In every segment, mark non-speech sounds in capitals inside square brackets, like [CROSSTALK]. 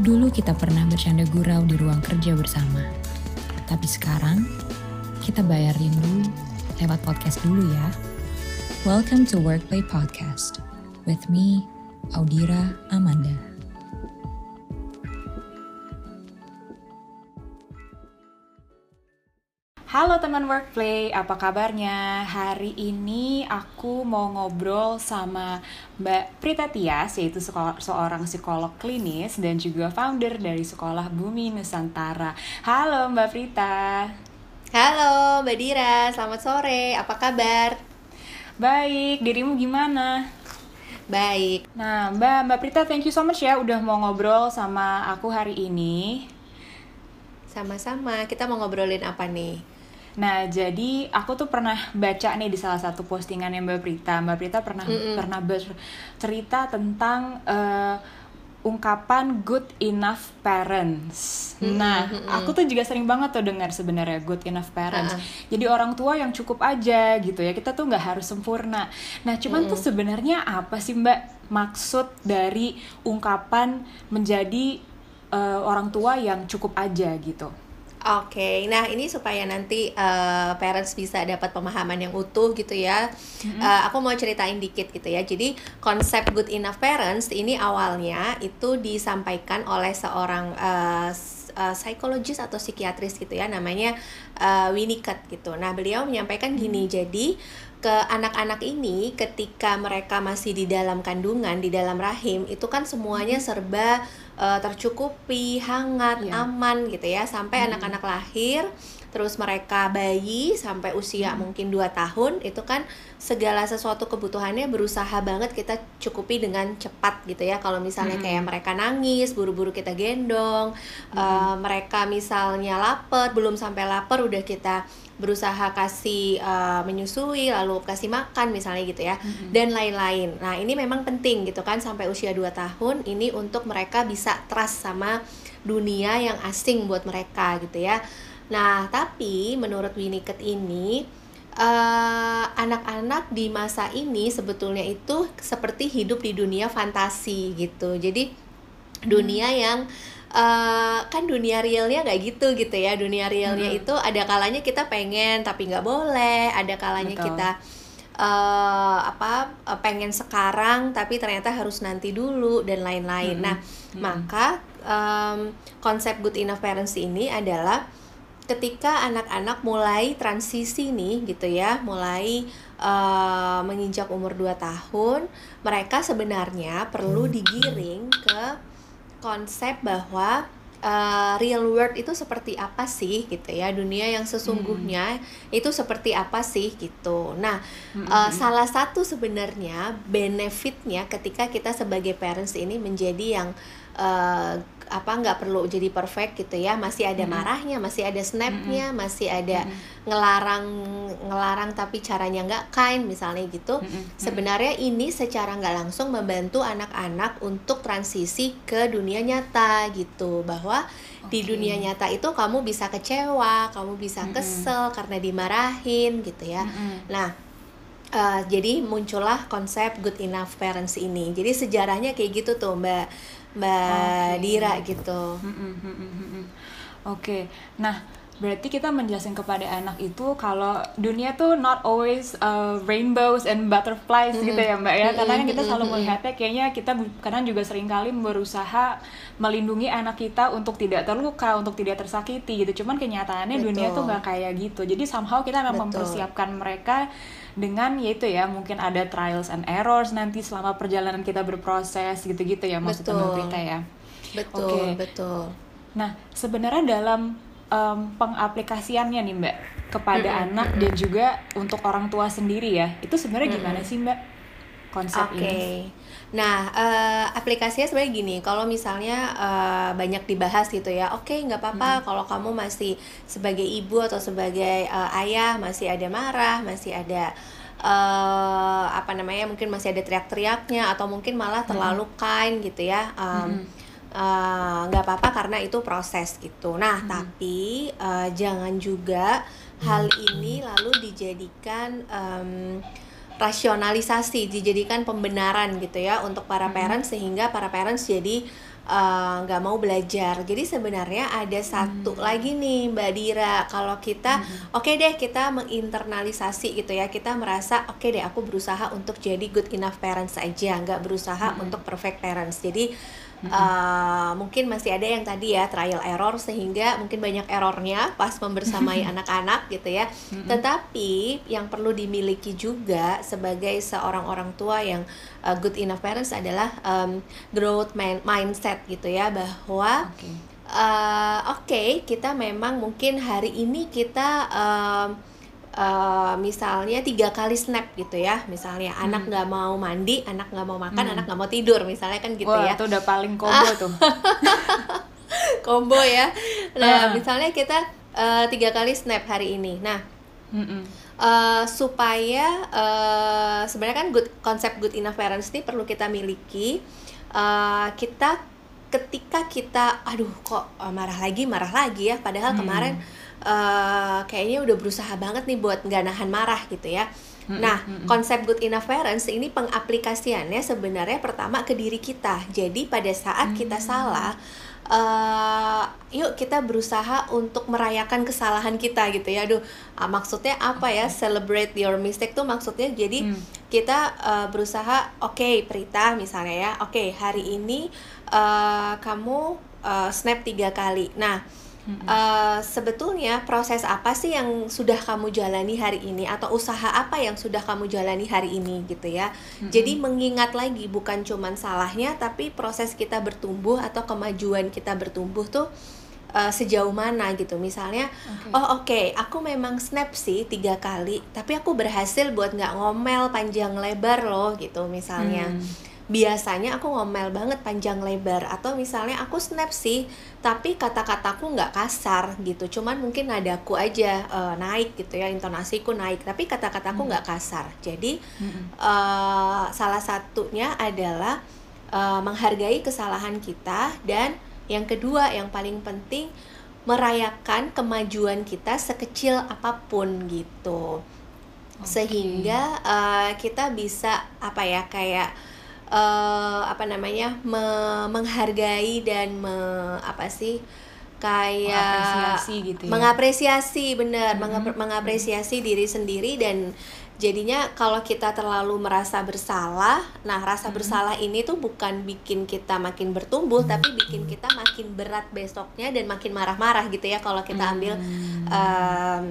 Dulu kita pernah bercanda gurau di ruang kerja bersama. Tapi sekarang, kita bayar rindu lewat podcast dulu ya. Welcome to Workplay Podcast with me, Audira Amanda. Halo teman Workplay, apa kabarnya? Hari ini aku mau ngobrol sama Mbak Prita Tias, yaitu seorang psikolog klinis dan juga founder dari Sekolah Bumi Nusantara. Halo Mbak Prita. Halo Mbak Dira, selamat sore, apa kabar? Baik, dirimu gimana? Baik. Nah, Mbak Mbak Prita, thank you so much ya udah mau ngobrol sama aku hari ini. Sama-sama, kita mau ngobrolin apa nih? Nah, jadi aku tuh pernah baca nih di salah satu postingan yang Mbak Prita. Mbak Prita pernah mm -mm. pernah bercerita tentang uh, ungkapan good enough parents. Mm -hmm. Nah, aku tuh juga sering banget tuh dengar sebenarnya good enough parents. Uh -uh. Jadi orang tua yang cukup aja gitu ya. Kita tuh nggak harus sempurna. Nah, cuman mm -hmm. tuh sebenarnya apa sih Mbak maksud dari ungkapan menjadi uh, orang tua yang cukup aja gitu? Oke, okay. nah ini supaya nanti uh, parents bisa dapat pemahaman yang utuh gitu ya. Mm-hmm. Uh, aku mau ceritain dikit gitu ya. Jadi konsep good enough parents ini awalnya itu disampaikan oleh seorang uh, uh, psikologis atau psikiatris gitu ya, namanya uh, Winnicott gitu. Nah beliau menyampaikan gini, mm-hmm. jadi ke anak-anak ini ketika mereka masih di dalam kandungan di dalam rahim itu kan semuanya serba uh, tercukupi, hangat, yeah. aman gitu ya sampai anak-anak hmm. lahir terus mereka bayi sampai usia hmm. mungkin 2 tahun itu kan segala sesuatu kebutuhannya berusaha banget kita cukupi dengan cepat gitu ya kalau misalnya hmm. kayak mereka nangis buru-buru kita gendong hmm. uh, mereka misalnya lapar belum sampai lapar udah kita berusaha kasih uh, menyusui lalu kasih makan misalnya gitu ya mm-hmm. dan lain-lain nah ini memang penting gitu kan sampai usia 2 tahun ini untuk mereka bisa trust sama dunia yang asing buat mereka gitu ya nah tapi menurut Winnicott ini uh, anak-anak di masa ini sebetulnya itu seperti hidup di dunia fantasi gitu jadi dunia hmm. yang uh, kan dunia realnya nggak gitu gitu ya dunia realnya hmm. itu ada kalanya kita pengen tapi nggak boleh ada kalanya Betul. kita uh, apa uh, pengen sekarang tapi ternyata harus nanti dulu dan lain-lain hmm. nah hmm. maka um, konsep good enough parents ini adalah ketika anak-anak mulai transisi nih gitu ya mulai uh, menginjak umur 2 tahun mereka sebenarnya perlu digiring ke konsep bahwa uh, real world itu seperti apa sih gitu ya dunia yang sesungguhnya hmm. itu seperti apa sih gitu nah hmm. uh, salah satu sebenarnya benefitnya ketika kita sebagai parents ini menjadi yang uh, apa nggak perlu jadi perfect gitu ya. Masih ada marahnya masih ada snapnya masih ada ngelarang ngelarang tapi caranya nggak kind misalnya gitu. Sebenarnya ini secara nggak langsung membantu anak-anak untuk transisi ke dunia nyata gitu. Bahwa okay. di dunia nyata itu kamu bisa kecewa kamu bisa kesel karena dimarahin gitu ya. Nah Uh, jadi muncullah konsep good enough parents ini. Jadi sejarahnya kayak gitu tuh Mbak Mbak okay. Dira gitu. Oke, okay. nah berarti kita menjelaskan kepada anak itu kalau dunia tuh not always uh, rainbows and butterflies mm -hmm. gitu ya mbak ya karena kan kita selalu melihatnya kayaknya kita karena juga sering kali berusaha melindungi anak kita untuk tidak terluka untuk tidak tersakiti gitu cuman kenyataannya Betul. dunia tuh nggak kayak gitu jadi somehow kita memang mempersiapkan mereka dengan yaitu ya mungkin ada trials and errors nanti selama perjalanan kita berproses gitu-gitu ya maksudnya Mbak Prita ya. Betul, okay. betul. Nah, sebenarnya dalam um, pengaplikasiannya nih Mbak kepada mm -hmm. anak dan juga untuk orang tua sendiri ya. Itu sebenarnya gimana mm -hmm. sih Mbak konsep okay. ini? Nah, uh, aplikasinya sebenarnya gini, kalau misalnya uh, banyak dibahas gitu ya, oke okay, nggak apa-apa hmm. kalau kamu masih sebagai ibu atau sebagai uh, ayah masih ada marah, masih ada uh, apa namanya, mungkin masih ada teriak-teriaknya atau mungkin malah terlalu hmm. kind gitu ya. Um, nggak uh, apa-apa karena itu proses gitu. Nah, hmm. tapi uh, jangan juga hal ini lalu dijadikan um, rasionalisasi dijadikan pembenaran gitu ya untuk para parents sehingga para parents jadi eh, nggak uh, mau belajar. Jadi sebenarnya ada satu hmm. lagi nih Mbak Dira, kalau kita hmm. oke okay deh kita menginternalisasi gitu ya, kita merasa oke okay deh aku berusaha untuk jadi good enough parents aja, nggak berusaha hmm. untuk perfect parents. Jadi uh, mungkin masih ada yang tadi ya trial error sehingga mungkin banyak errornya pas membersamai [LAUGHS] anak-anak gitu ya. Tetapi yang perlu dimiliki juga sebagai seorang orang tua yang uh, good enough parents adalah um, growth mindset gitu ya bahwa okay. uh, oke okay, kita memang mungkin hari ini kita um, uh, misalnya tiga kali snap gitu ya misalnya hmm. anak nggak mau mandi anak nggak mau makan hmm. anak nggak mau tidur misalnya kan gitu Wah, ya itu udah paling combo [LAUGHS] tuh combo ya nah uh. misalnya kita uh, tiga kali snap hari ini nah Uh, supaya uh, sebenarnya kan good konsep good enough parents ini perlu kita miliki uh, kita ketika kita aduh kok marah lagi marah lagi ya padahal hmm. kemarin uh, kayaknya udah berusaha banget nih buat nggak nahan marah gitu ya. Nah, konsep good enough parents ini pengaplikasiannya sebenarnya pertama ke diri kita. Jadi pada saat kita salah, uh, yuk kita berusaha untuk merayakan kesalahan kita gitu ya. Aduh, uh, maksudnya apa ya? Celebrate your mistake tuh maksudnya jadi mm. kita uh, berusaha, oke okay, Prita misalnya ya, oke okay, hari ini uh, kamu uh, snap tiga kali. Nah Uh, sebetulnya proses apa sih yang sudah kamu jalani hari ini atau usaha apa yang sudah kamu jalani hari ini gitu ya. Mm-hmm. Jadi mengingat lagi bukan cuman salahnya tapi proses kita bertumbuh atau kemajuan kita bertumbuh tuh uh, sejauh mana gitu misalnya okay. oh oke okay, aku memang snap sih tiga kali tapi aku berhasil buat nggak ngomel panjang lebar loh gitu misalnya hmm biasanya aku ngomel banget panjang lebar atau misalnya aku snap sih tapi kata-kataku nggak kasar gitu cuman mungkin nadaku aja uh, naik gitu ya intonasiku naik tapi kata-kataku nggak hmm. kasar jadi hmm. uh, salah satunya adalah uh, menghargai kesalahan kita dan yang kedua yang paling penting merayakan kemajuan kita sekecil apa pun gitu okay. sehingga uh, kita bisa apa ya kayak uh, apa namanya me menghargai dan me apa sih kayak mengapresiasi gitu ya mengapresiasi benar mm -hmm. mengapresiasi diri sendiri dan jadinya kalau kita terlalu merasa bersalah nah rasa hmm. bersalah ini tuh bukan bikin kita makin bertumbuh tapi bikin kita makin berat besoknya dan makin marah-marah gitu ya kalau kita ambil hmm. um,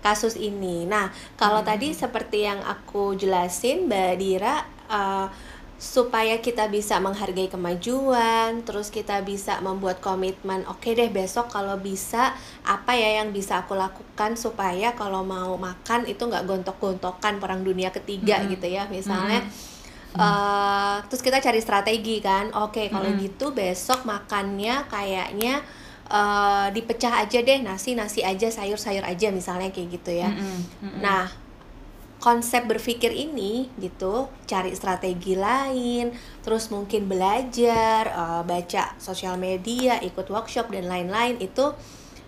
kasus ini nah kalau hmm. tadi seperti yang aku jelasin mbak Dira uh, supaya kita bisa menghargai kemajuan, terus kita bisa membuat komitmen, oke okay deh besok kalau bisa apa ya yang bisa aku lakukan supaya kalau mau makan itu nggak gontok-gontokan perang dunia ketiga mm-hmm. gitu ya misalnya. Mm-hmm. Uh, terus kita cari strategi kan, oke okay, kalau mm-hmm. gitu besok makannya kayaknya uh, dipecah aja deh nasi nasi aja sayur sayur aja misalnya kayak gitu ya. Mm-hmm. Mm-hmm. Nah konsep berpikir ini gitu cari strategi lain terus mungkin belajar uh, baca sosial media ikut workshop dan lain-lain itu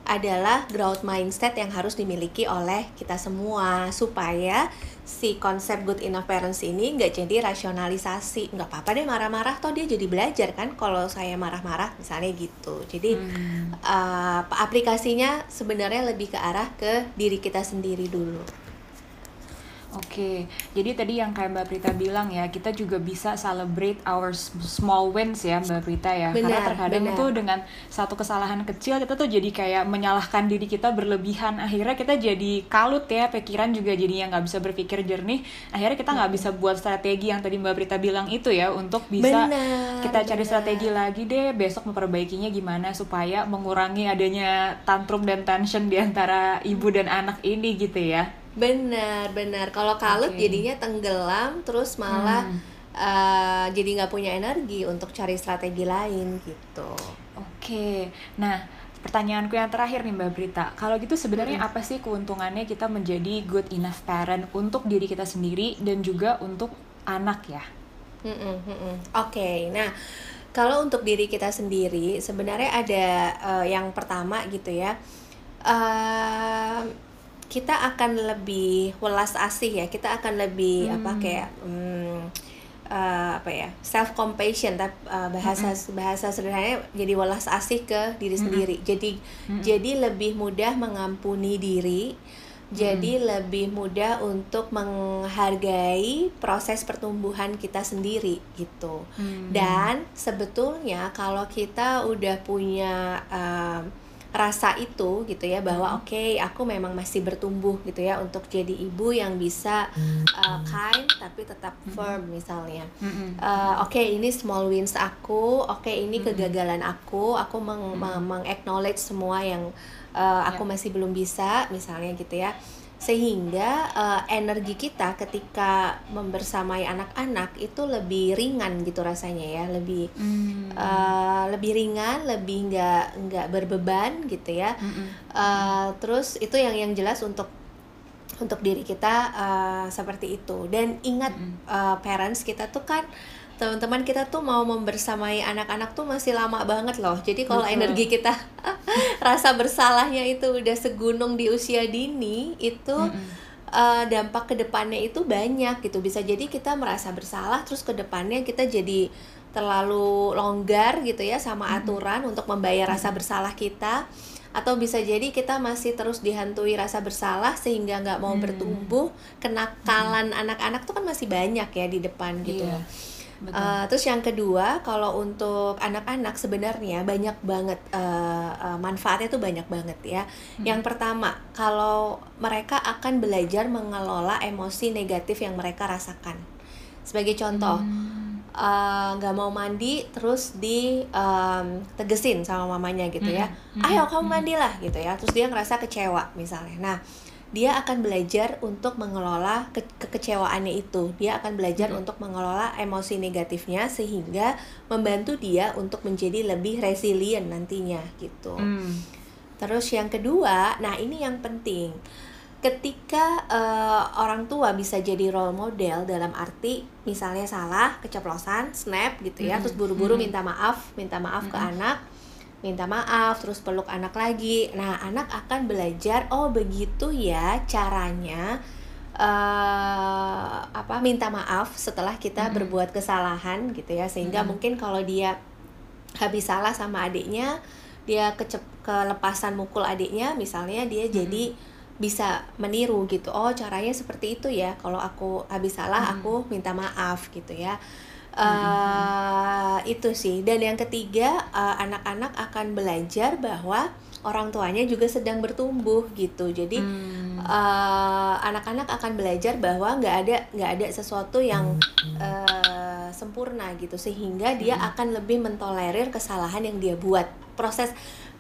adalah growth mindset yang harus dimiliki oleh kita semua supaya si konsep good enough parents ini nggak jadi rasionalisasi. Nggak apa-apa deh marah-marah toh dia jadi belajar kan kalau saya marah-marah misalnya gitu. Jadi hmm. uh, aplikasinya sebenarnya lebih ke arah ke diri kita sendiri dulu Oke, jadi tadi yang kayak Mbak Prita bilang ya, kita juga bisa celebrate our small wins ya Mbak Prita ya. Benar, Karena terkadang benar. tuh dengan satu kesalahan kecil kita tuh jadi kayak menyalahkan diri kita berlebihan. Akhirnya kita jadi kalut ya, pikiran juga jadi yang nggak bisa berpikir jernih. Akhirnya kita nggak bisa buat strategi yang tadi Mbak Prita bilang itu ya untuk bisa benar, kita cari benar. strategi lagi deh besok memperbaikinya gimana supaya mengurangi adanya tantrum dan tension di antara ibu dan anak ini gitu ya. Benar, benar. Kalau kalut okay. jadinya tenggelam, terus malah hmm. uh, jadi nggak punya energi untuk cari strategi lain gitu. Oke, okay. nah pertanyaanku yang terakhir nih Mbak Brita, kalau gitu sebenarnya hmm. apa sih keuntungannya kita menjadi good enough parent untuk diri kita sendiri dan juga untuk anak ya? Hmm, hmm, hmm. Oke, okay. nah kalau untuk diri kita sendiri sebenarnya ada uh, yang pertama gitu ya. Uh, kita akan lebih welas asih ya kita akan lebih hmm. apa kayak hmm, uh, apa ya self compassion tapi uh, bahasa mm -hmm. bahasa sederhananya jadi welas asih ke diri sendiri mm -hmm. jadi mm -hmm. jadi lebih mudah mengampuni diri jadi hmm. lebih mudah untuk menghargai proses pertumbuhan kita sendiri gitu hmm. dan sebetulnya kalau kita udah punya uh, rasa itu gitu ya bahwa hmm. oke okay, aku memang masih bertumbuh gitu ya untuk jadi ibu yang bisa uh, kind tapi tetap hmm. firm misalnya. Uh, oke okay, ini small wins aku oke okay, ini kegagalan aku aku meng, meng, meng acknowledge semua yang uh, aku masih belum bisa misalnya gitu ya sehingga uh, energi kita ketika membersamai anak-anak itu lebih ringan gitu rasanya ya lebih mm. uh, lebih ringan lebih nggak nggak berbeban gitu ya mm -mm. Uh, terus itu yang yang jelas untuk untuk diri kita uh, seperti itu. Dan ingat mm uh, parents kita tuh kan teman-teman kita tuh mau membersamai anak-anak tuh masih lama banget loh. Jadi kalau energi kita [LAUGHS] rasa bersalahnya itu udah segunung di usia dini itu mm uh, dampak ke depannya itu banyak gitu. Bisa jadi kita merasa bersalah terus ke depannya kita jadi terlalu longgar gitu ya sama aturan mm -hmm. untuk membayar rasa bersalah kita atau bisa jadi kita masih terus dihantui rasa bersalah sehingga nggak mau hmm. bertumbuh kenakalan anak-anak hmm. tuh kan masih banyak ya di depan gitu yeah. Uh, terus yang kedua, kalau untuk anak-anak sebenarnya banyak banget uh, uh, manfaatnya tuh banyak banget ya. Hmm. Yang pertama, kalau mereka akan belajar mengelola emosi negatif yang mereka rasakan. Sebagai contoh, nggak hmm. uh, mau mandi terus di um, tegesin sama mamanya gitu ya. Hmm. Ayo kamu mandilah gitu ya. Terus dia ngerasa kecewa misalnya. Nah dia akan belajar untuk mengelola ke kekecewaannya itu. Dia akan belajar hmm. untuk mengelola emosi negatifnya sehingga membantu dia untuk menjadi lebih resilient nantinya gitu. Hmm. Terus yang kedua, nah ini yang penting. Ketika uh, orang tua bisa jadi role model dalam arti misalnya salah, keceplosan, snap gitu ya, hmm. terus buru-buru hmm. minta maaf, minta maaf hmm. ke anak minta maaf terus peluk anak lagi nah anak akan belajar oh begitu ya caranya uh, apa minta maaf setelah kita mm -hmm. berbuat kesalahan gitu ya sehingga mm -hmm. mungkin kalau dia habis salah sama adiknya dia kecep kelepasan mukul adiknya misalnya dia mm -hmm. jadi bisa meniru gitu. Oh caranya seperti itu ya. Kalau aku habis salah mm -hmm. aku minta maaf gitu ya. Uh, itu sih. Dan yang ketiga eh, anak-anak uh, akan belajar bahwa orang tuanya juga sedang bertumbuh gitu. Jadi hmm. uh, anak-anak akan belajar bahwa nggak ada nggak ada sesuatu yang uh, sempurna gitu. Sehingga dia hmm. akan lebih mentolerir kesalahan yang dia buat. Proses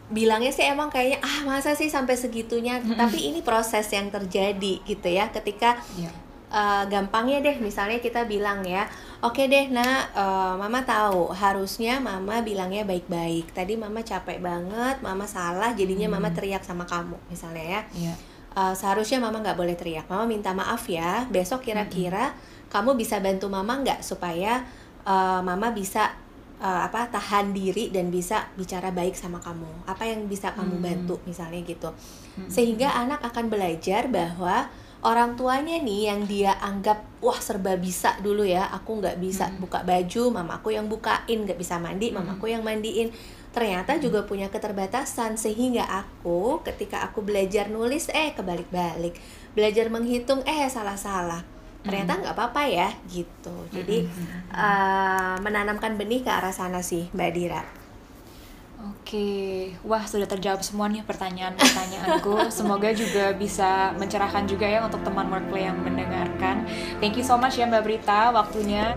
bilangnya sih emang kayaknya ah masa sih sampai segitunya -hmm. tapi ini proses yang terjadi gitu ya ketika yeah uh, gampangnya deh misalnya kita bilang ya oke okay deh nah uh, mama tahu harusnya mama bilangnya baik-baik tadi mama capek banget mama salah jadinya hmm. mama teriak sama kamu misalnya ya yeah. uh, seharusnya mama nggak boleh teriak mama minta maaf ya besok kira-kira hmm. kamu bisa bantu mama nggak supaya uh, mama bisa uh, apa tahan diri dan bisa bicara baik sama kamu apa yang bisa kamu hmm. bantu misalnya gitu hmm. sehingga anak akan belajar bahwa orang tuanya nih yang dia anggap wah serba bisa dulu ya aku nggak bisa hmm. buka baju mamaku yang bukain nggak bisa mandi hmm. mamaku yang mandiin ternyata hmm. juga punya keterbatasan sehingga aku ketika aku belajar nulis eh kebalik-balik belajar menghitung eh salah-salah ternyata hmm. nggak apa-apa ya gitu jadi uh, menanamkan benih ke arah sana sih mbak Dira Oke, wah sudah terjawab semua nih pertanyaan-pertanyaanku. [LAUGHS] Semoga juga bisa mencerahkan juga ya untuk teman workplay yang mendengarkan. Thank you so much ya Mbak Brita waktunya.